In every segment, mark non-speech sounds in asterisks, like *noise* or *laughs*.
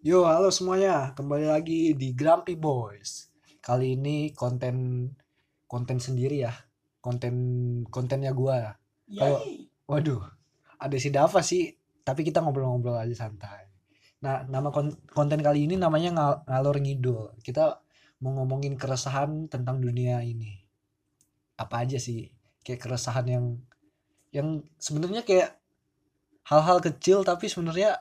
Yo, halo semuanya. Kembali lagi di Grumpy Boys. Kali ini konten konten sendiri ya. Konten kontennya gua. Kalau waduh, ada si Dava sih, tapi kita ngobrol-ngobrol aja santai. Nah, nama kon- konten kali ini namanya Ngal- ngalor ngidul. Kita mau ngomongin keresahan tentang dunia ini. Apa aja sih? Kayak keresahan yang yang sebenarnya kayak hal-hal kecil tapi sebenarnya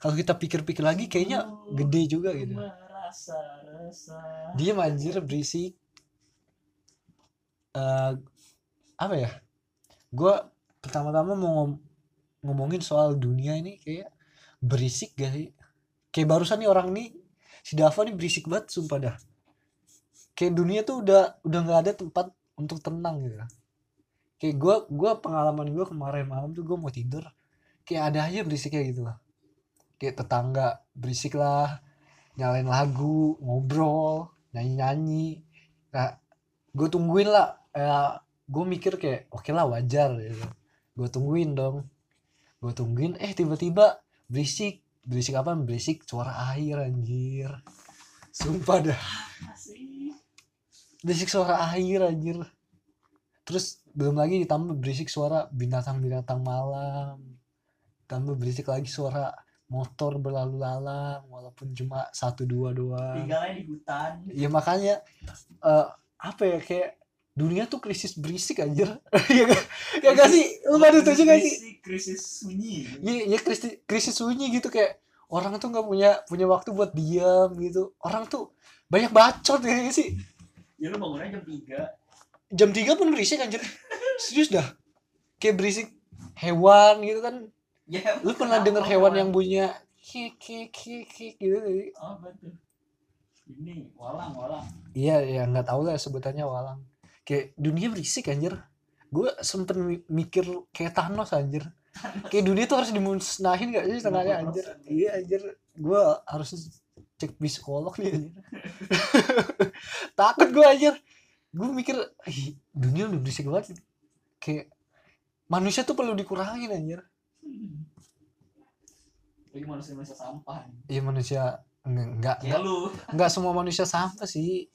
kalau kita pikir-pikir lagi kayaknya gede juga gitu. Merasa resah. Diem anjir berisik. Eh apa ya? Gua pertama-tama mau ngom- ngomongin soal dunia ini kayak berisik gak sih? Kayak barusan nih orang nih si Dava nih berisik banget sumpah dah. Kayak dunia tuh udah udah nggak ada tempat untuk tenang gitu. Kayak gua gua pengalaman gua kemarin malam tuh gua mau tidur kayak ada aja berisiknya gitu lah. Kayak tetangga berisik lah, nyalain lagu, ngobrol, nyanyi-nyanyi. Nah, gue tungguin lah. Eh, gue mikir kayak oke lah wajar gitu. Gue tungguin dong. Gue tungguin, eh tiba-tiba berisik. Berisik apa? Berisik suara air anjir. Sumpah dah. Berisik suara air anjir. Terus belum lagi ditambah berisik suara binatang-binatang malam. Tambah berisik lagi suara motor berlalu lalang walaupun cuma satu dua doang. Tinggalnya di hutan. ya makanya eh, apa ya kayak dunia tuh krisis berisik anjir. *laughs* Ya gak, ya gak sih? Lu pada setuju gak sih? Krisis- sunyi. ya, ya krisis krisis sunyi gitu kayak orang tuh nggak punya punya waktu buat diam gitu. Orang tuh banyak bacot ya gak sih? Ya lu bangunnya jam 3. jam 3 pun berisik anjir. Serius dah. Kayak berisik hewan gitu kan Ya, lu pernah denger hewan yang bunyinya kik kik kik kik gitu sih? Oh, betul. Ini walang, walang. Iya, ya nggak tahu lah sebutannya walang. Kayak dunia berisik anjir. Gue sempet mi- mikir kayak Thanos anjir. Kayak dunia tuh harus dimusnahin gak sih setengahnya anjir. 50%. Iya anjir. Gue harus cek psikolog nih anjir. *laughs* Takut gue anjir. Gue mikir "Ih, dunia udah berisik banget. Kayak manusia tuh perlu dikurangin anjir. Lagi manusia-manusia sampah. Iya manusia enggak enggak Kayak lu. nggak semua manusia sama sih.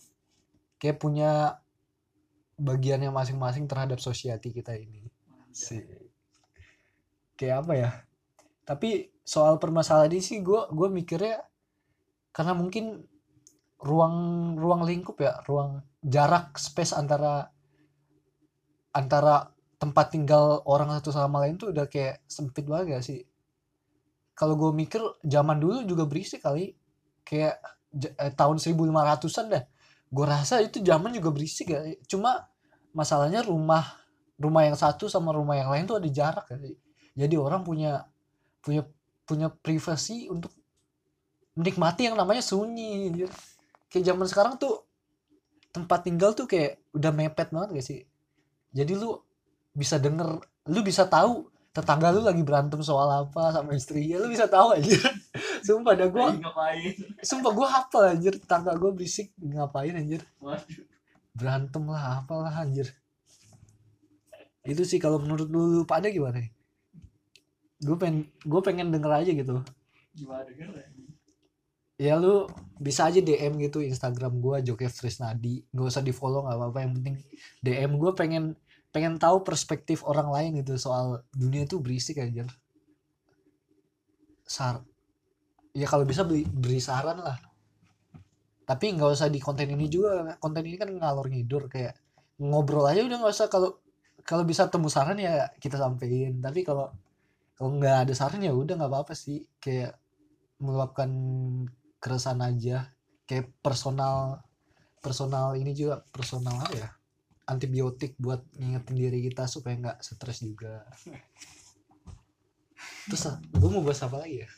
Kayak punya bagiannya masing-masing terhadap society kita ini. Sih kayak apa ya? Tapi soal permasalahan ini sih gue gue mikirnya karena mungkin ruang ruang lingkup ya ruang jarak space antara antara tempat tinggal orang satu sama lain tuh udah kayak sempit banget gak sih kalau gue mikir zaman dulu juga berisik kali kayak eh, tahun 1500-an dah. Gue rasa itu zaman juga berisik ya. Cuma masalahnya rumah rumah yang satu sama rumah yang lain tuh ada jarak ya. Jadi orang punya punya punya privasi untuk menikmati yang namanya sunyi. anjir. Kayak zaman sekarang tuh tempat tinggal tuh kayak udah mepet banget gak sih? Jadi lu bisa denger, lu bisa tahu tetangga lu lagi berantem soal apa sama istrinya, lu bisa tahu aja. *laughs* Sumpah dah gua ngapain? Sumpah gue hafal anjir Tetangga gue berisik Ngapain anjir Waduh. Berantem lah Apalah anjir Itu sih kalau menurut lu pada gimana Gue pengen Gue pengen denger aja gitu Gimana kan? Ya lu Bisa aja DM gitu Instagram gue Jokev Trisnadi Gak usah di follow gak apa-apa Yang penting DM gue pengen Pengen tahu perspektif orang lain gitu Soal dunia tuh berisik anjir. Sar Ya kalau bisa beri, beri saran lah. Tapi nggak usah di konten ini juga konten ini kan ngalor ngidur kayak ngobrol aja udah nggak usah. Kalau kalau bisa temu saran ya kita sampein. Tapi kalau kalau nggak ada saran ya udah nggak apa-apa sih. Kayak meluapkan keresahan aja. Kayak personal personal ini juga personal apa ya antibiotik buat ngingetin diri kita supaya nggak stres juga *laughs* terus gue mau bahas apa lagi ya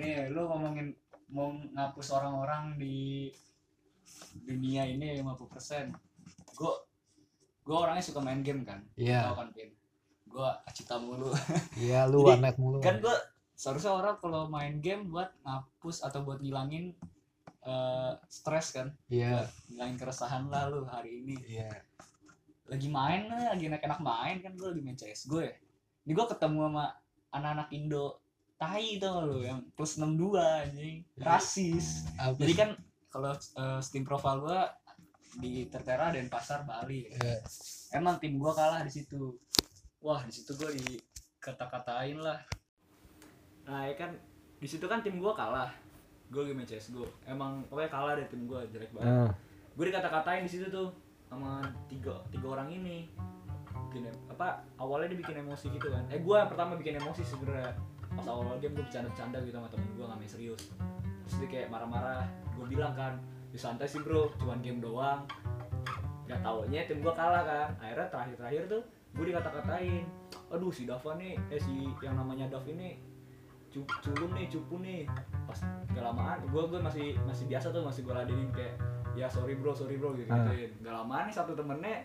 Nih, lu ngomongin mau ngapus orang-orang di dunia ini 50%. Gue gue orangnya suka main game kan. Iya. Tahu kan, Pin? Gue acita mulu. *laughs* iya lu Jadi, warnet mulu kan gue seharusnya orang kalau main game buat ngapus atau buat ngilangin eh, stres kan? Iya. Ngilangin keresahan lah lu hari ini. Iya. Lagi main lah lagi enak-enak main kan gue lagi main CS gue ya. Ini gue ketemu sama anak-anak Indo tai gak lu yang plus 62 anjing. Rasis. Apa jadi kan kalau eh, Steam profile gua di Tertera dan Pasar Bali Iya. emang tim gua kalah di situ. Wah di situ gua dikata-katain lah. Nah ya kan di situ kan tim gua kalah gua game CSGO emang pokoknya kalah deh tim gua jelek banget. Ah, gue dikata-katain di situ tuh sama tiga tiga orang ini. Bikin apa awalnya dia bikin emosi gitu kan. Eh gue pertama bikin emosi sebenarnya. Pas awal game gue bercanda-bercanda gitu sama temen gue nggak main serius. Terus dia kayak marah-marah. Gue bilang kan di santai sih bro. Cuman game doang. Gak taunya tim gue kalah kan. Akhirnya terakhir-terakhir tuh gue dikata-katain. Aduh si Dava nih eh si yang namanya Dav ini culun nih cupu nih. Pas kelamaan gue gue masih masih biasa tuh masih gue ladenin kayak ya sorry bro sorry bro gitu Ah. gituin gak lama nih satu temennya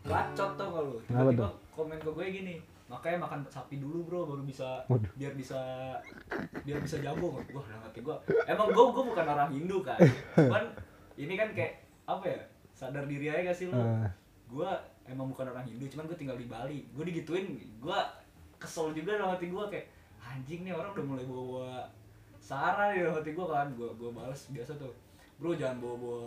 bacot tau gak lu? Kenapa tiba-tiba komen ke gue gini makanya makan sapi dulu bro baru bisa Waduh. biar bisa biar bisa jago. Gue dalam hati gue emang gue gue bukan orang Hindu kan? *laughs* Cuman ini kan kayak apa ya sadar diri aja gak sih lu? Ah. gue emang bukan orang Hindu cuman gue tinggal di Bali. Gue digituin gue kesel juga dalam hati gue kayak anjing nih orang udah mulai bawa bawa sara di dalam hati gue kan. Gue gue balas biasa tuh. Bro jangan bawa bawa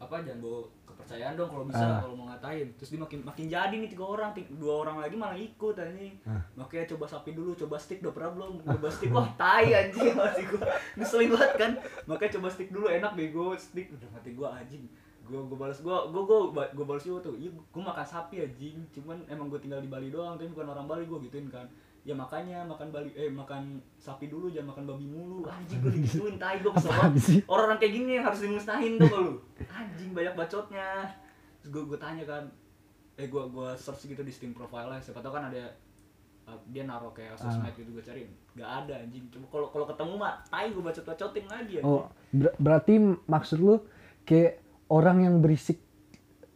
apa jangan bawa kepercayaan dong kalau bisa Ah. kalau mau ngatain. Terus dia makin makin jadi nih tiga orang ti- dua orang lagi malah ikut anjing. Ah. makanya coba sapi dulu coba stick udah pernah belum? Coba stick. Wah tai anjing mati gue ngeselin banget kan? Makanya coba stick dulu enak bego stick. Udah mati gue anjing. Gue gue balas gue gue gue gue balas juga tuh. Iya gue makan sapi anjing. Cuman emang gue tinggal di Bali doang tapi bukan orang Bali gue gituin kan ya makanya makan Bali eh makan sapi dulu jangan makan babi mulu. Anjing gue digituin tai gue kesel orang-orang kayak gini yang harus dimusnahin tuh lu? Anjing banyak bacotnya. Terus gue gue tanya kan eh gue gue search gitu di Steam profile siapa tau kan ada uh, dia naruh kayak sosmed gitu gue cariin gak ada anjing. Coba kalau kalau ketemu mah tai gue bacot bacotin lagi anjing. Oh, ber- berarti maksud lu kayak orang yang berisik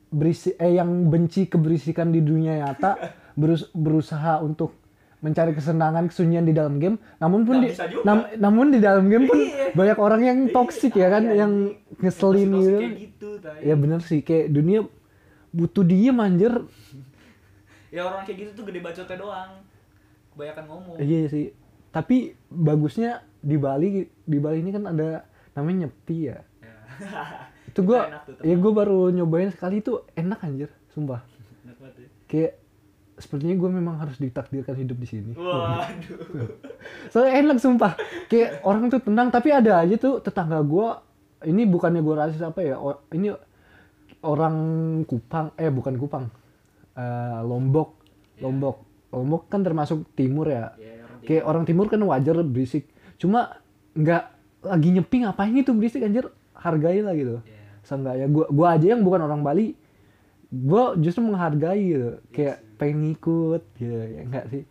berisik eh yang benci keberisikan di dunia nyata *laughs* berus- berusaha untuk mencari kesenangan kesunyian di dalam game. Namun pun di nam- namun di dalam game pun Iya. banyak orang yang toksik ya kan Iya, yang ngeselin gitu. gitu ya bener sih kayak dunia butuh diem anjir. Ya orang kayak gitu tuh gede bacotnya doang. Kebanyakan ngomong. Iya sih. Tapi bagusnya di Bali di Bali ini kan ada namanya nyepi ya. Ya. itu gua tuh, ya gue baru nyobain sekali itu enak anjir sumpah. Enak banget ya. kayak sepertinya gue memang harus ditakdirkan hidup di sini. Waduh. *laughs* Soalnya enak sumpah. Kayak orang tuh tenang tapi ada aja tuh tetangga gue ini bukannya gue rasis apa ya? O- ini orang Kupang eh bukan Kupang. Eh, Lombok. Lombok. Lombok kan termasuk timur ya. Ya orang kayak orang timur kan wajar berisik. Cuma nggak lagi nyepi ngapain itu berisik anjir? Hargai lah gitu. Ya seenggaknya gua gua aja yang bukan orang Bali gua justru menghargai gitu kayak pengen ngikut gitu ya enggak sih.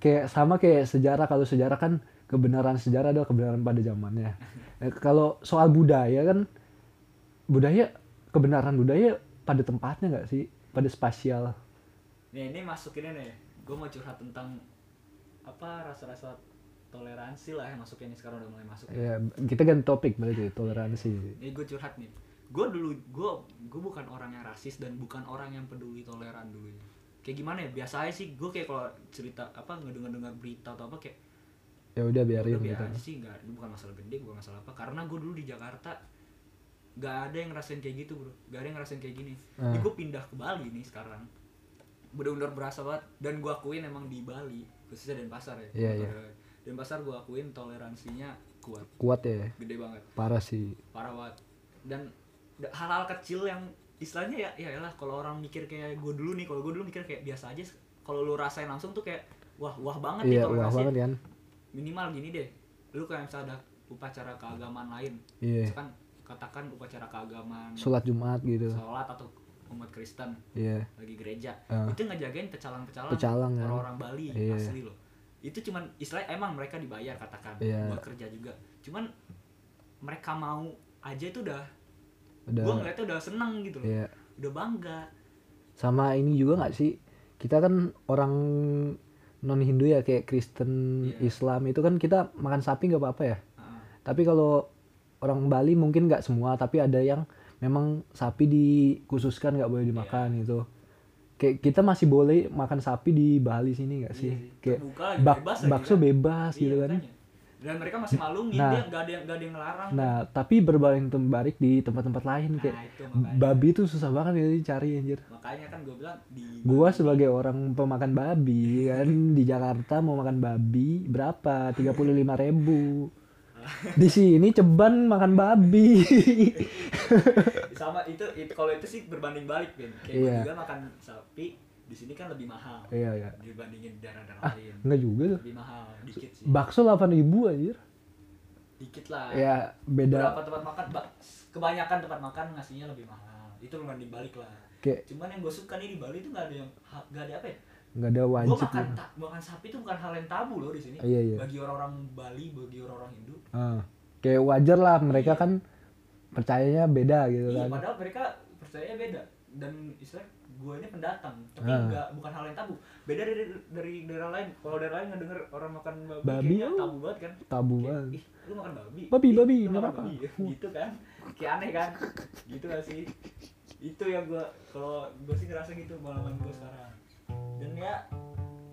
Kayak sama kayak sejarah kalau sejarah kan kebenaran sejarah adalah kebenaran pada zamannya. Nah, *laughs* kalau soal budaya kan budaya kebenaran budaya pada tempatnya nggak sih? Pada spasial. Nih ini masukinnya nih, gue mau curhat tentang apa rasa-rasa toleransi lah ya masuknya nih sekarang udah mulai masuk. ya kita ganti topik berarti toleransi. Ini gue curhat nih, gue dulu gue gue bukan orang yang rasis dan bukan orang yang peduli toleran dulu. Kayak gimana ya? Biasa aja sih. Gue kayak kalau cerita apa ngedengar-dengar berita atau apa kayak ya udah biarin udah gitu biasa sih nggak ini bukan masalah gede bukan masalah apa. Karena gue dulu di Jakarta nggak ada yang ngerasain kayak gitu bro. Nggak ada yang ngerasain kayak gini. Ah. gue pindah ke Bali nih sekarang. Benar-benar berasa banget. Dan gue akuin emang di Bali khususnya Denpasar ya. Iya, iya. Denpasar gue akuin toleransinya kuat. Kuat ya? Gede banget. Parah sih. Parah banget. Dan da- hal-hal kecil yang istilahnya ya ya lah kalau orang mikir kayak gue dulu nih kalau gue dulu mikir kayak biasa aja kalau lu rasain langsung tuh kayak wah wah banget nih iya wah banget kan minimal gini deh lu kayak misalnya ada upacara keagamaan lain iya misalkan katakan upacara keagamaan sholat jumat gitu sholat atau umat Kristen iya lagi gereja Ah. itu ngejagain pecalang-pecalang Pecalang, kan? orang-orang Bali Iya. asli loh itu cuman istilah emang mereka dibayar katakan Iya. buat kerja juga cuman mereka mau aja itu udah udah. Gua ngeliatnya udah seneng gitu loh. Iya. Udah bangga. Sama ini juga nggak sih? Kita kan orang non Hindu ya kayak Kristen Iya. Islam itu kan kita makan sapi nggak apa-apa ya? Ah, tapi kalau orang Bali mungkin nggak semua tapi ada yang memang sapi dikhususkan nggak boleh dimakan gitu. Kayak kita masih boleh makan sapi di Bali sini nggak sih? Iya sih. kayak bak- bebas bakso kan. bebas Iya, gitu kan. makanya. Dan mereka masih malungin Nah. dia nggak ada yang nggak ada yang ngelarang. Nah tapi berbalik terbalik di tempat-tempat lain nah kayak itu makanya. babi tuh susah banget ya dicari anjir. Makanya kan gue bilang di gua sebagai orang pemakan babi kan di Jakarta mau makan babi berapa? 35.000 ribu. Di sini ceban makan babi. *laughs* Sama itu, itu kalau itu sih berbanding balik Ben. Kayak Iya. gue juga makan sapi di sini kan lebih mahal iya iya. dibandingin daerah-daerah ah lain. enggak juga tuh. Lebih mahal dikit sih. Bakso 8.000 anjir. Dikit lah. Ya beda. Beberapa tempat makan kebanyakan tempat makan ngasihnya lebih mahal. Itu berbanding balik lah. Kayak cuman yang gue suka nih di Bali tuh nggak ada yang nggak ada apa ya? Nggak ada gue wajib makan gitu. ta- makan sapi itu bukan hal yang tabu loh di sini. Iya iya. Bagi orang-orang Bali bagi orang-orang Hindu. Ah, kayak wajar lah mereka Iya. kan percayanya beda gitu iya kan. padahal mereka percaya beda. Dan istilah gue ini pendatang tapi Ah. nggak bukan hal yang tabu. Beda dari dari daerah lain. Kalau daerah lain ngedenger orang makan babi, Babi, kayaknya tabu banget kan? tabu Kayak, banget. Ih lu makan babi? Babi, Ih, babi, nggak apa-apa. babi. *laughs* gitu kan? Kayak aneh kan? Gitu gak sih? Itu yang gua kalau gue sih ngerasa gitu pengalaman gue sekarang. Dan ya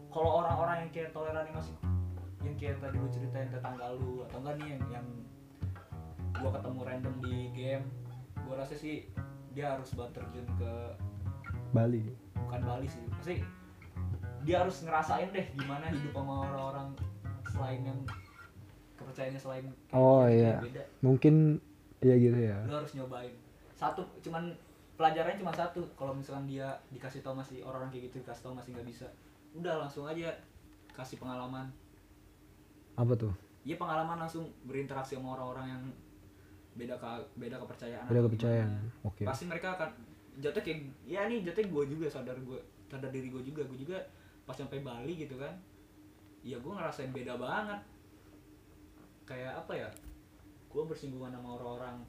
kalau orang-orang yang kayak toleran yang masih yang kayak tadi lu ceritain tetangga lu atau enggak nih yang yang gua ketemu random di game gua rasa sih dia harus banget terjun ke Bali. Bukan Bali sih pasti dia harus ngerasain deh gimana hidup sama orang-orang selain yang kepercayaannya selain Oh, iya. beda. Mungkin ya gitu ya. Lu harus nyobain. Satu cuman pelajarannya cuma satu. Kalau misalkan dia dikasih tau masih orang-orang kayak gitu dikasih tau masih nggak bisa udah langsung aja kasih pengalaman. Apa tuh? Iya pengalaman langsung berinteraksi sama orang-orang yang beda ke beda kepercayaan beda kepercayaan. oke. Pasti mereka akan jatuh kayak ya nih jatuh gue juga sadar gue sadar diri gue juga. Gue juga pas sampai Bali gitu kan ya gue ngerasain beda banget. Kayak apa ya gue bersinggungan sama orang-orang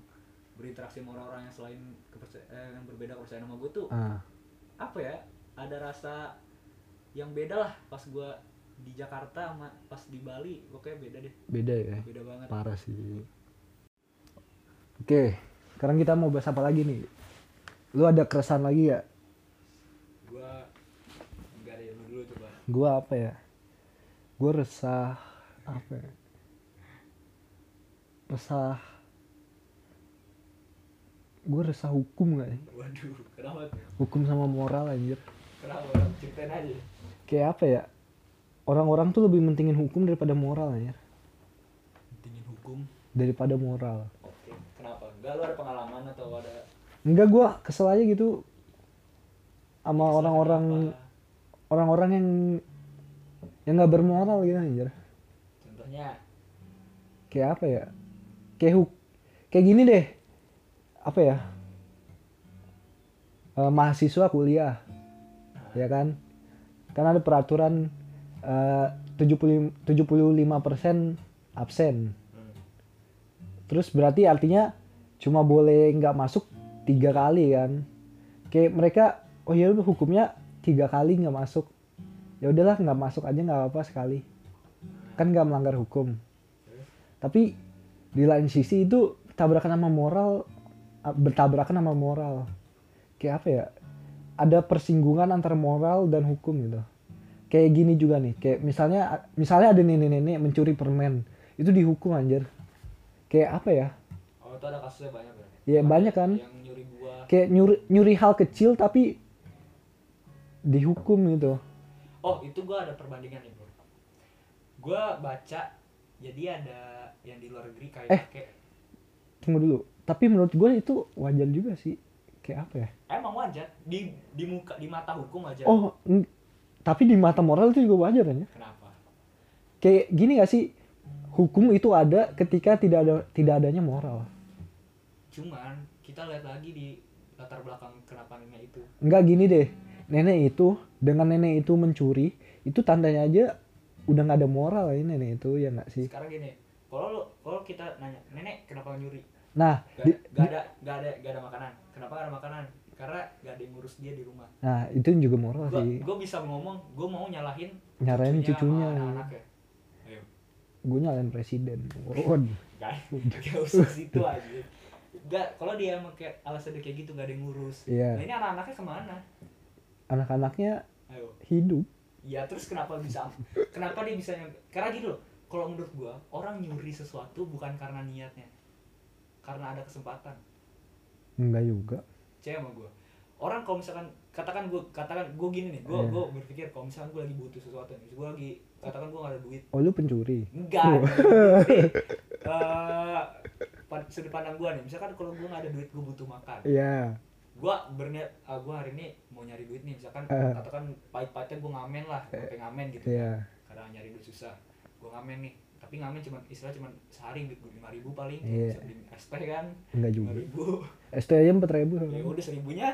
berinteraksi sama orang-orang yang selain kepercayaan eh, yang berbeda kepercayaan sama gue tuh ah. apa ya ada rasa yang beda lah pas gue di Jakarta sama pas di Bali. Pokoknya beda deh. Beda ya? Beda banget. Parah sih. Oke sekarang kita mau bahas apa lagi nih lu ada keresahan lagi ya? Gue enggak ada lu dulu coba gua apa ya? Gua resah apa ya? Resah. Gua resah hukum gak ya waduh kenapa tuh? Hukum sama moral anjir. Kenapa ceritain aja. Kayak apa ya? Orang-orang tuh lebih mentingin hukum daripada moral anjir. Pentingin hukum? Daripada moral. Oke kenapa? Enggak lu ada pengalaman atau ada enggak gua kesel aja gitu sama orang-orang orang-orang yang yang nggak bermoral gitu anjir. Contohnya? Kayak apa ya? Kayak huk kayak gini deh. Apa ya? Eh, mahasiswa kuliah ya kan? Kan ada peraturan eh, 75 75% absen. Hmm. terus berarti artinya cuma boleh nggak masuk tiga kali kan. Kayak mereka oh ya udah hukumnya tiga kali nggak masuk. Ya udahlah nggak masuk aja nggak apa-apa sekali. Kan nggak melanggar hukum. Tapi di lain sisi itu tabrakan sama moral bertabrakan sama moral. Kayak apa ya? Ada persinggungan antara moral dan hukum gitu. Kayak gini juga nih kayak misalnya misalnya ada nenek-nenek mencuri permen itu dihukum anjir. Kayak apa ya? Oh itu ada kasusnya banyak berarti Ya, banyak kan. nyuri buah kayak nyuri nyuri hal kecil tapi dihukum gitu. Oh itu gua ada perbandingan nih bro. Gua baca jadi ada yang di luar negeri kayak Eh. kayak tunggu dulu. Tapi menurut gue itu wajar juga sih. Kayak apa ya? Emang wajar. Di di muka di mata hukum wajar. Oh tapi di mata moral itu juga wajar kan ya? Kenapa? Kayak gini gak sih? Hukum itu ada ketika tidak ada tidak adanya moral cuman kita lihat lagi di latar belakang kenapa nenek itu. Enggak gini deh. Nenek itu dengan nenek itu mencuri itu tandanya aja udah nggak ada moral ini nenek itu ya nggak sih? Sekarang gini kalau kalau kita nanya nenek kenapa nyuri? Nah gak, di- gak ada gak ada gak ada makanan. Kenapa gak ada makanan? Karena gak ada yang ngurus dia di rumah. Nah itu juga moral gua sih. gua bisa ngomong gua mau nyalahin Nyalahin sama cucunya. anak-anaknya. Ayo. Gue nyalain presiden. *laughs* Waduh. gak gak usah situ aja gak kalau dia emang kayak alasan dia kayak gitu gak ada yang ngurus. Iya. nah ini anak-anaknya ke mana? Anak-anaknya ayo. hidup. Ya terus kenapa bisa kenapa dia bisa nyampe karena gitu loh kalau menurut gua orang nyuri sesuatu bukan karena niatnya karena ada kesempatan. Enggak juga. Percaya sama gua. Orang kalau misalkan katakan gua katakan gua gini nih gua Iya. gua berpikir kalau misalkan gua lagi butuh sesuatu nih gua lagi katakan gua gak ada duit. Oh lu pencuri? Enggak pad- *laughs* sudut pandang gua nih. Misalkan kalau gua gak ada duit gua butuh makan. Iya. Gua berniat ah, gua hari ini mau nyari duit nih. Misalkan Eh. katakan pahit-pahitnya gua ngamen lah gua pengen ngamen gitu iya. kadang nyari duit susah gue ngamen nih. Tapi ngamen cuma istilah cuma sehari duit gue lima ribu paling. Iya. bisa beli es teh kan. Enggak juga. ribu. ST aja empat ribu ya udah seribunya.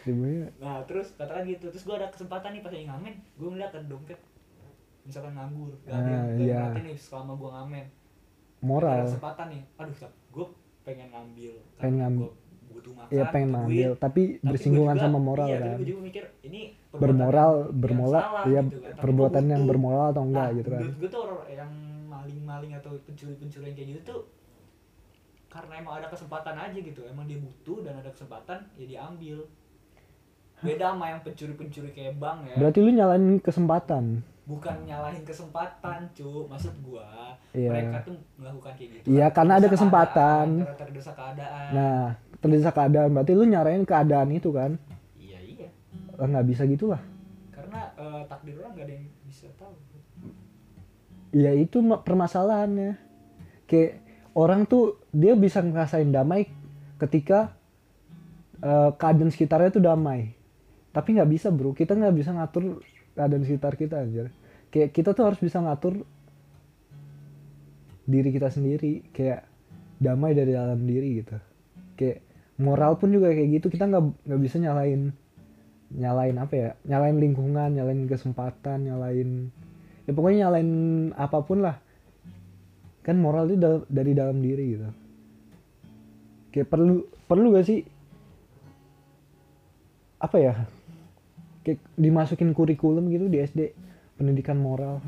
Ribunya nah terus katakan gitu. Terus gue ada kesempatan nih pas lagi ngamen gue ngeliat ada dompet misalkan nganggur gak ada yang Ah, iya. nih selama gue ngamen ada moral kesempatan nih. Aduh gue pengen ngambil Pengen ngam- gue butuh makan iya pengen ngambil duit. tapi Tapi bersinggungan juga- sama moral iya, kan? gue juga mikir ini bermoral salah ya gitu kan. Perbuatan yang bermoral atau enggak Nah, gitu kan? menurut gue tuh orang yang maling-maling atau pencuri-pencuri yang kayak gitu tuh karena emang ada kesempatan aja gitu. Emang dia butuh dan ada kesempatan ya diambil beda sama yang pencuri-pencuri kayak bang ya. Berarti lu nyalain kesempatan. Bukan nyalahin kesempatan cu maksud gua Iya. mereka tuh melakukan kayak gitu. Iya, karena ada kesempatan. keadaan, terdesak keadaan. Nah terdesak keadaan. Berarti lu nyarain keadaan itu kan? Iya iya. Eh, nggak bisa gitu lah karena eh, takdir orang gak ada yang bisa tahu. Ya itu ma- permasalahannya. Kayak orang tuh dia bisa ngerasain damai ketika eh, keadaan sekitarnya tuh damai tapi nggak bisa bro. Kita nggak bisa ngatur keadaan sekitar kita anjir. Kayak kita tuh harus bisa ngatur diri kita sendiri. Kayak damai dari dalam diri gitu. Kayak moral pun juga kayak gitu. Kita nggak nggak bisa nyalain nyalain apa ya? Nyalain lingkungan nyalain kesempatan nyalain ya pokoknya nyalain apa pun lah. Kan moral itu dal- dari dalam diri gitu. Kayak perlu perlu gak sih? Apa ya kayak dimasukin kurikulum gitu di SD pendidikan moral.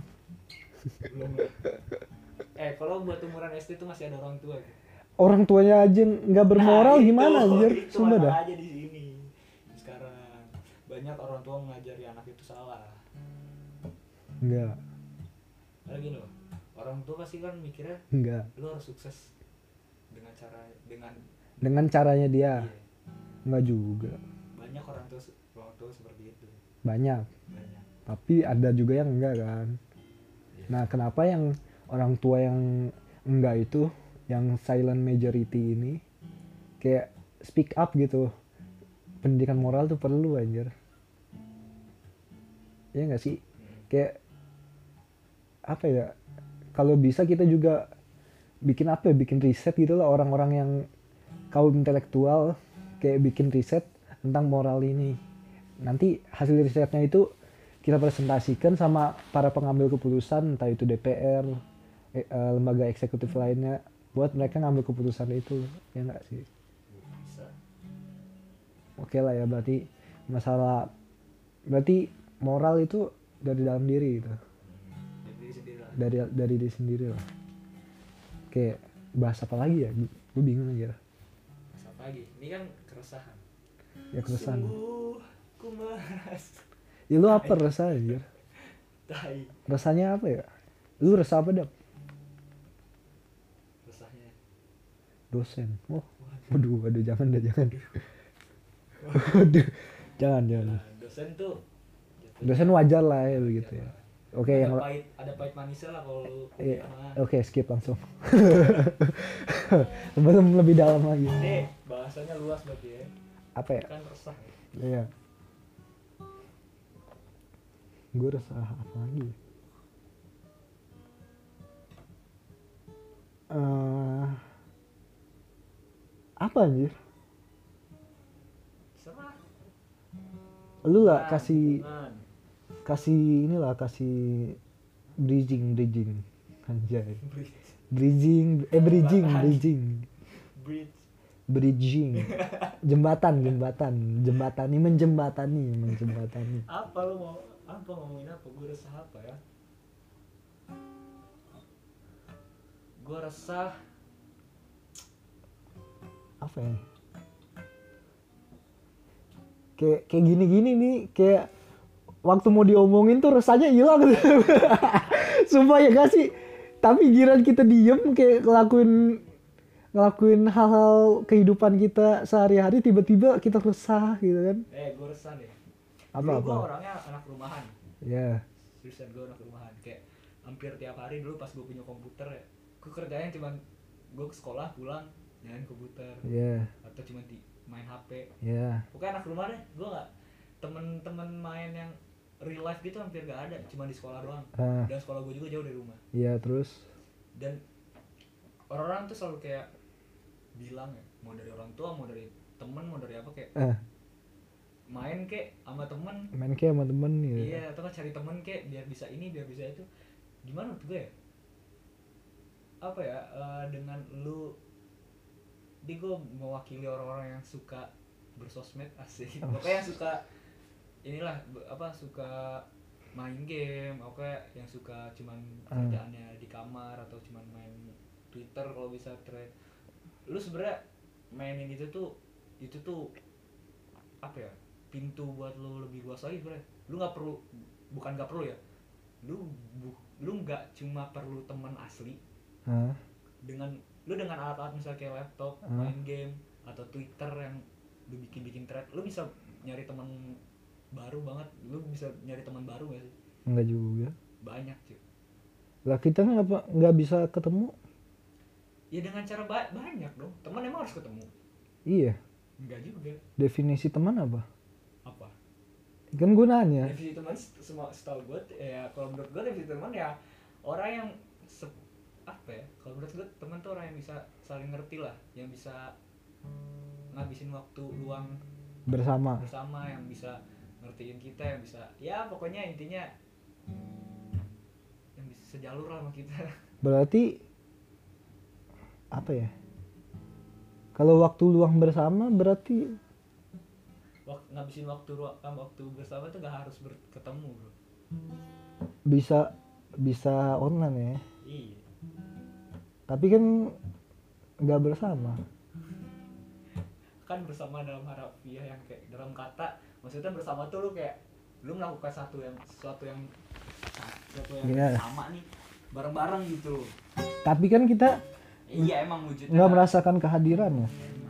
Eh kalau buat umuran SD tuh masih ada orang tua gitu. orang tuanya aja nggak bermoral Nah, gimana itu, anjir? Itu sumpah dah. aja di sini. Sekarang banyak orang tua ngajari anak itu salah. Enggak lagi loh orang tua pasti kan mikirnya enggak lu harus sukses dengan cara dengan dengan caranya dia. Iya. enggak juga. Banyak orang tua orang tua seperti banyak. Banyak tapi ada juga yang enggak kan? Iya. nah kenapa yang orang tua yang enggak itu yang silent majority ini kayak speak up gitu? Pendidikan moral tuh perlu anjir. Ya enggak sih? Kayak apa ya? Kalau bisa kita juga bikin apa ya? Bikin riset gitu lah orang-orang yang kaum intelektual kayak bikin riset tentang moral ini nanti hasil risetnya itu kita presentasikan sama para pengambil keputusan entah itu DPR eh, eh, lembaga eksekutif lainnya buat mereka ngambil keputusan itu. Ya enggak sih? Bisa. Oke lah ya berarti masalah berarti moral itu dari dalam diri gitu dari diri sendiri lah. Dari dari diri sendiri lah. Oke bahas apa lagi ya? Gue bingung aja. Mas apa lagi? Ini kan keresahan. Ya keresahan. Sungguh ku merasa ya lu apa resah anjir? Tai. Rasanya apa ya? Lu resah apa dap? Resahnya dosen. Oh waduh. waduh jangan dah jangan. Waduh. Jangan jangan. Nah, dosen tuh jatuhnya dosen wajar lah ya begitu ya. Oke ada yang pahit ada pahit manisnya lah kalau Iya, oke skip langsung. *laughs* Belum lebih dalam lagi. Ini bahasanya luas berarti ya. Apa ya? Kan resah ya. iya gue resah apa lagi? Eh, apa anjir? Serah lu lah kasih kasih inilah kasih bridging bridging. Anjay. Bridge. bridging eh bridging Jembatan. bridging. Bridge. bridging. Jembatan jembatan. Jembatani menjembatani menjembatani. Apa lu mau apa ngomongin apa gue resah apa ya gue resah apa ya kayak kayak gini-gini nih kayak waktu mau diomongin tuh rasanya hilang. *laughs* Sumpah ya gak sih? Tapi giran kita diem kayak ngelakuin ngelakuin hal-hal kehidupan kita sehari-hari tiba-tiba kita resah gitu kan. eh gue resah deh Apa dulu gue orangnya anak rumahan Ya. seriusan gue anak rumahan kayak hampir tiap hari dulu pas gue punya komputer ya gue kerjanya cuman gue ke sekolah pulang nyalain komputer. Ya. atau cuma di main HP Ya. pokoknya anak rumah deh gue gak temen-temen main yang real life gitu hampir gak ada cuma di sekolah doang. Ah, dan sekolah gue juga jauh dari rumah. Ya terus? Dan orang-orang tuh selalu kayak bilang ya mau dari orang tua mau dari temen mau dari apa kayak eh main kek sama temen main kayak sama temen gitu. iya atau kan cari temen kek biar bisa ini biar bisa itu gimana menurut gue ya apa ya eh, dengan lu di gue mewakili orang-orang yang suka bersosmed asik Oh. pokoknya yang suka inilah apa suka main game oke yang suka cuman Ah. kerjaannya di kamar atau cuman main Twitter kalau bisa thread lu sebenarnya mainin itu tuh itu tuh apa ya pintu buat lu lebih luas lagi sebenarnya lu nggak perlu bukan nggak perlu ya lu bu, lu nggak cuma perlu teman asli Hah? dengan lu dengan alat-alat misalnya kayak laptop Hmm. main game atau Twitter yang lu bikin-bikin thread lu bisa nyari teman baru banget lu bisa nyari teman baru gak sih Enggak juga. banyak cuy Lah kita nggak nggak bisa ketemu. ya dengan cara ba- banyak dong teman emang harus ketemu Iya. enggak juga Definisi teman apa Kan gue nanya. definisi teman semua setahu gue ya kalau menurut gue definisi teman ya orang yang se- apa ya kalau menurut gue teman tuh orang yang bisa saling ngerti lah yang bisa ngabisin waktu luang Bersama. bersama yang bisa ngertiin kita yang bisa ya pokoknya intinya yang bisa sejalur lah sama kita *laughs* Berarti apa ya? Kalau waktu luang bersama berarti Wak- ngabisin waktu ruang waktu bersama tuh gak harus ketemu bro bisa bisa online ya. iya Tapi kan nggak bersama. kan bersama dalam harafiah yang kayak dalam kata maksudnya bersama tuh lu kayak lu melakukan satu yang sesuatu yang sesuatu yang Iya. sama nih bareng-bareng gitu Tapi kan kita iya emang wujudnya nggak kan. merasakan kehadirannya. Emang.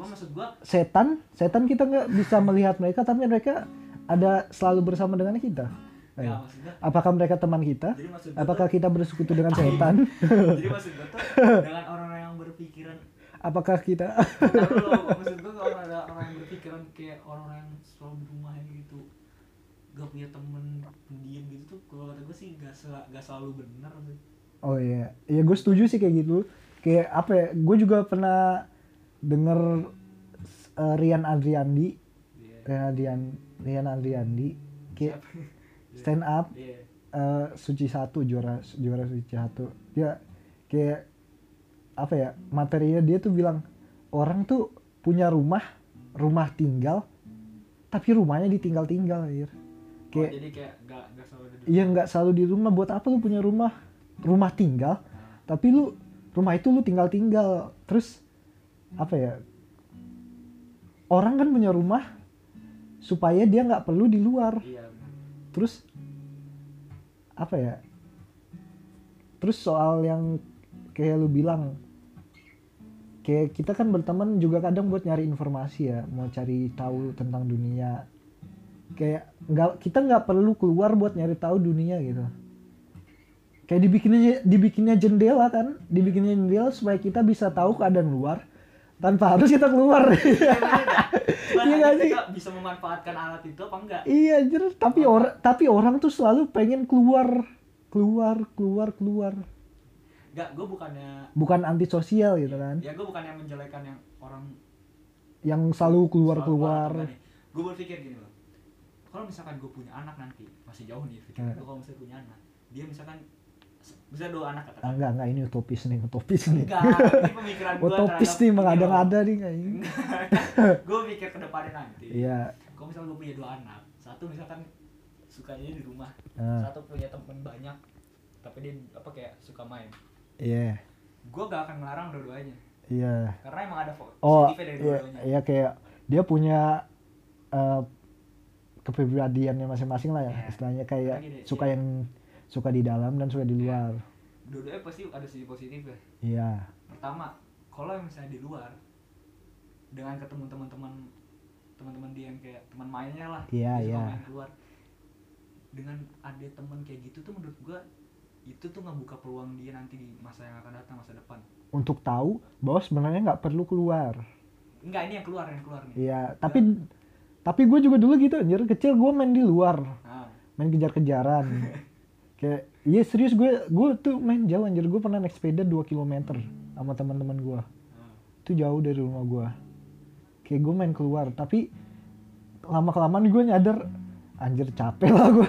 Cuma maksud gua Setan, setan kita nggak bisa melihat mereka, tapi mereka ada selalu bersama dengan kita. ya maksudnya Apakah mereka teman kita? Apakah tuh, kita bersekutu dengan *laughs* setan? jadi maksud gua tuh dengan orang-orang yang berpikiran Apakah kita Tahu lo, maksud gua kalau ada orang yang berpikiran kayak orang-orang yang selalu di rumah gitu gak punya temen pendiam gitu tuh kalau kata gue sih gak, sel- gak selalu benar sih Oh iya, ya gue setuju sih kayak gitu. Kayak apa ya? Gue juga pernah denger eh, Rian Adriandi, Iya. Rian Adrian, Rian Adriandi, kayak *laughs* stand up Iya. eh, suci satu juara juara suci satu. Dia kayak apa ya? Materinya dia tuh bilang orang tuh punya rumah, rumah tinggal, tapi rumahnya ditinggal-tinggal, ya. Oh, Kayak jadi kayak gak, gak selalu di Iya nggak selalu di rumah. Buat apa lu punya rumah? Rumah tinggal, tapi lu rumah itu lu tinggal-tinggal. Terus apa ya? Orang kan punya rumah supaya dia nggak perlu di luar. Iya. Terus apa ya? Terus soal yang kayak lu bilang kayak kita kan berteman juga kadang buat nyari informasi ya, mau cari tahu tentang dunia. Kayak nggak kita nggak perlu keluar buat nyari tahu dunia gitu. Kayak dibikinnya dibikinnya jendela kan, dibikinnya jendela supaya kita bisa tahu keadaan luar tanpa harus kita keluar. Iya hanya *laughs* nggak sih? kita bisa memanfaatkan alat itu apa enggak Iya, anjir. tapi orang tapi orang tuh selalu pengen keluar, keluar, keluar, keluar. Enggak, gue bukannya Bukan antisosial gitu kan. ya gue bukannya menjelekan yang orang Yang selalu keluar keluar. gue berpikir gini loh kalau misalkan gue punya anak nanti masih jauh nih pikir Hmm. gue kalau misalnya punya anak dia misalkan bisa dua anak katakan enggak, enggak ini utopis nih, utopis nih. enggak ini pemikiran gue Utopis nih mengada-ngada nih kayaknya. gue pikir ke depannya nanti Iya. kalau misalnya gue punya dua anak satu misalkan sukanya di rumah Ah, satu punya temen banyak tapi dia apa kayak suka main Iya. gue gak akan melarang dua-duanya Iya. karena emang ada Oh, positifnya dari iya, dua-duanya iya kayak dia punya eh, kepribadiannya masing-masing lah ya Iya. istilahnya kayak Lagi deh, suka iya. yang suka di dalam dan suka di luar. Dua-duanya pasti ada sisi positif ya. Iya. Pertama kalau misalnya di luar dengan ketemu teman-teman teman-teman dia yang kayak teman mainnya lah Iya, iya. main keluar. Dengan ada teman kayak gitu tuh menurut gua itu tuh ngebuka peluang dia nanti di masa yang akan datang masa depan. Untuk tahu bahwa sebenarnya nggak perlu keluar. Enggak ini yang keluar yang keluar nih. Iya tapi tapi gue juga dulu gitu anjir kecil gue main di luar. Nah, main kejar-kejaran *laughs* kayak iya serius gue gue tuh main jauh anjir. Gue pernah naik sepeda 2 km sama teman-teman gue nah. itu jauh dari rumah gue kayak gue main keluar tapi lama kelamaan gue nyadar anjir capek lah gue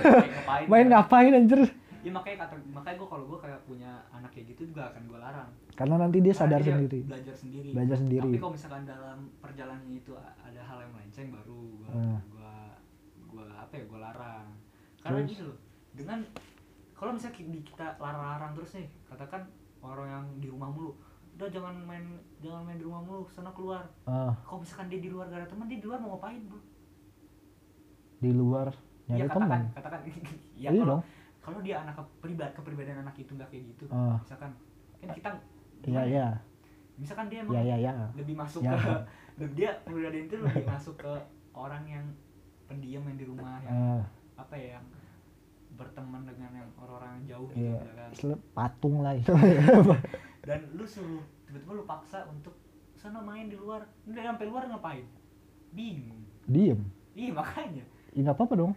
main kan? ngapain anjir? Ya makanya kata makanya gua kalau gua kayak punya anak kayak gitu juga akan gua larang. Karena nanti dia Karena sadar dia sendiri. belajar sendiri. Belajar sendiri. Tapi kalau misalkan dalam perjalanannya itu ada hal yang melenceng baru gua Hmm. gua gua apa ya gua larang. Karena gitu dengan kalau misalnya kita larang-larang terus nih katakan orang yang di rumah mulu udah jangan main jangan main di rumah mulu sana keluar. Ah, kalau misalkan dia di luar gak ada teman dia di luar mau ngapain bro di luar nyari ya teman. katakan. Katakan *laughs* ya iya kalau dong. kalau dia anak kepribadian kepribadian anak itu nggak kayak gitu Ah. misalkan kan kita iya iya. Misalkan dia emang iya iya. iya lebih masuk Ya. ke *laughs* dia kepribadian itu lebih *laughs* masuk ke orang yang pendiam yang di rumah yang Ah, apa ya yang berteman dengan yang orang-orang jauh gitu iya. ya kan? Patung lah itu. *laughs* Dan lu suruh tiba-tiba lu paksa untuk sana main di luar. Udah sampai luar ngapain? Bingung. Diem. Iya makanya. Ya nggak apa-apa dong.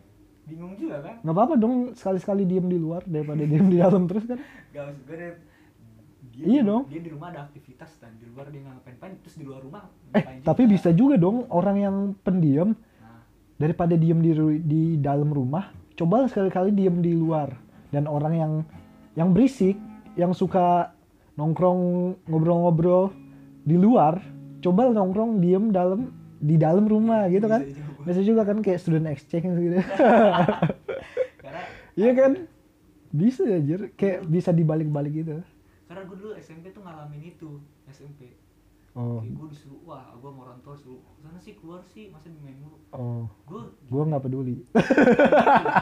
Bingung juga kan? Nggak apa-apa dong sekali-sekali diem di luar daripada diem di dalam terus kan. Gak maksud gue deh, dia Iya di- dong. dia di rumah ada aktivitas dan di luar dia nggak ngapain-ngapain terus di luar rumah eh ngapain tapi juga. bisa juga dong orang yang pendiam nah, daripada diem di di dalam rumah coba sekali-kali diem di luar. Dan orang yang yang berisik yang suka nongkrong ngobrol-ngobrol di luar coba nongkrong diem dalam di dalam rumah gitu kan? Bisa juga. kan kayak student exchange gitu. *laughs* Iya kan? bisa aja kayak bisa dibalik-balik gitu. Karena gue dulu SMP tuh ngalamin itu SMP oh. Kayak gue disuruh wah gue mau orang tua suruh sana sih keluar sih masa main mulu. Oh. Gue gua nggak peduli. *laughs*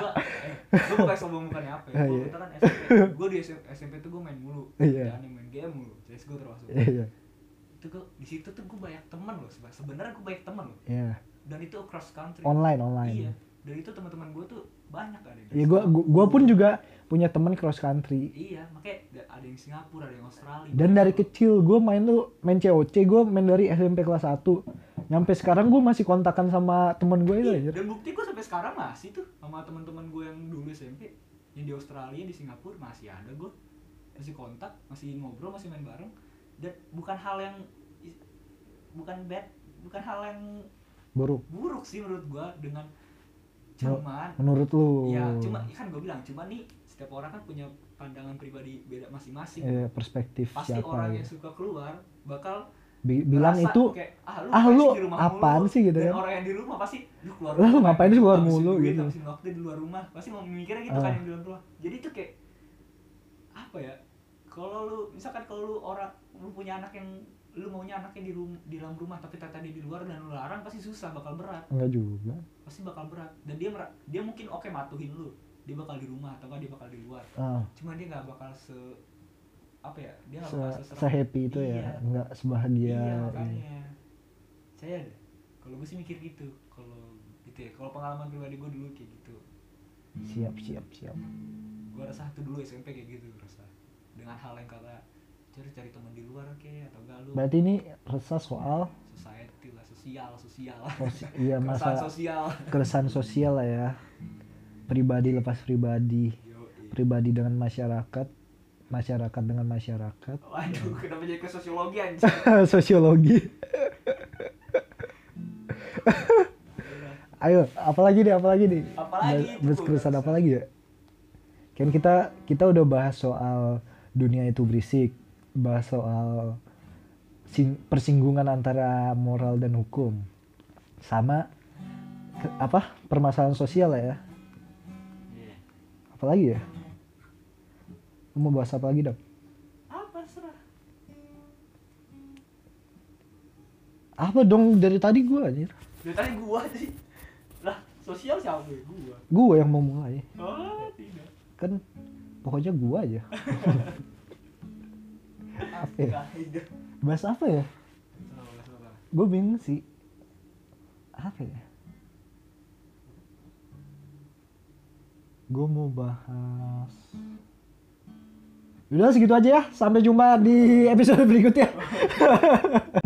Gue gue bukan sombong bukannya apa ya gue *laughs* iya. kan SMP gue di SM SMP tuh gue main mulu Iya. Jangan main game mulu CSGO termasuk. Iya iya. Itu gue di situ tuh gue banyak teman loh sebe- sebenarnya gue banyak teman loh. Iya. Dan itu cross country. Online online. Iya dan itu teman-teman gue tuh banyak ada dari Iya, gua, gua, gua pun juga punya teman cross country. iya makanya da- ada yang Singapura ada yang Australia Dan dari kecil gue main tuh main COC, gue main dari SMP kelas 1. Nyampe sekarang gue masih kontakan sama temen gue itu Iya, aja. dan bukti gue sampai sekarang masih tuh sama teman-teman gue yang dulu SMP yang di Australia di Singapura masih ada gue masih kontak masih ngobrol masih main bareng dan bukan hal yang bukan bad bukan hal yang Buruk. buruk sih menurut gue dengan cuman Menurut lu? ya cuma kan gue bilang cuma nih setiap orang kan punya pandangan pribadi beda masing-masing Eh, perspektif pasti siapa orang ya. yang suka keluar bakal Bi- bilang itu kayak, ah lu, ah, lu di rumah apaan mulu?" sih gitu dan kan. orang yang di rumah pasti lu keluar lu ngapain sih keluar mulu duit, gitu. ngabisin waktu di luar rumah pasti mau mikirnya gitu Ah. kan yang di dalam rumah jadi itu kayak apa ya kalau lu misalkan kalau lu orang lu punya anak yang lu maunya anaknya di rum, di dalam rumah tapi ternyata dia di luar dan lu larang pasti susah bakal berat enggak juga. pasti bakal berat dan dia dia mungkin oke matuhin lu dia bakal di rumah atau dia bakal di luar Ah, cuma dia nggak bakal se apa ya dia nggak se, bakal se happy itu Iya. ya, enggak sebahagia. iya ini. makanya saya ada kalau gue sih mikir gitu kalau gitu ya kalau pengalaman pribadi gue dulu kayak gitu Siap, siap, siap. gue rasa tuh dulu SMP kayak gitu rasa dengan hal yang kata cari cari teman di luar kayak atau enggak lu Berarti ini resah soal society lah sosial sosial sosi- iya *laughs* keresahan masa sosial keresahan sosial lah ya. Pribadi lepas pribadi, Yoi. pribadi dengan masyarakat, masyarakat dengan masyarakat. waduh *laughs* kenapa jadi ke sosiologi anjir Sosiologi. *laughs* Ayo, apalagi nih, apalagi nih? Apalagi itu, keresahan apa lagi ya? Kan kita kita udah bahas soal dunia itu berisik, bahas soal sing- persinggungan antara moral dan hukum, sama ke- apa permasalahan sosial lah ya. Iya. Apalagi ya? Lu mau bahas apa lagi dong? apa serah Apa dong dari tadi gua anjir? dari tadi gua sih Sosial siapa? Gua. Gue yang mau mulai. Oh, tidak. Kan pokoknya gue aja. *laughs* apa ya? Bahas apa ya? Gue bingung sih. Apa ya? Gue mau bahas. Udah segitu aja ya. Sampai jumpa di episode berikutnya. *laughs*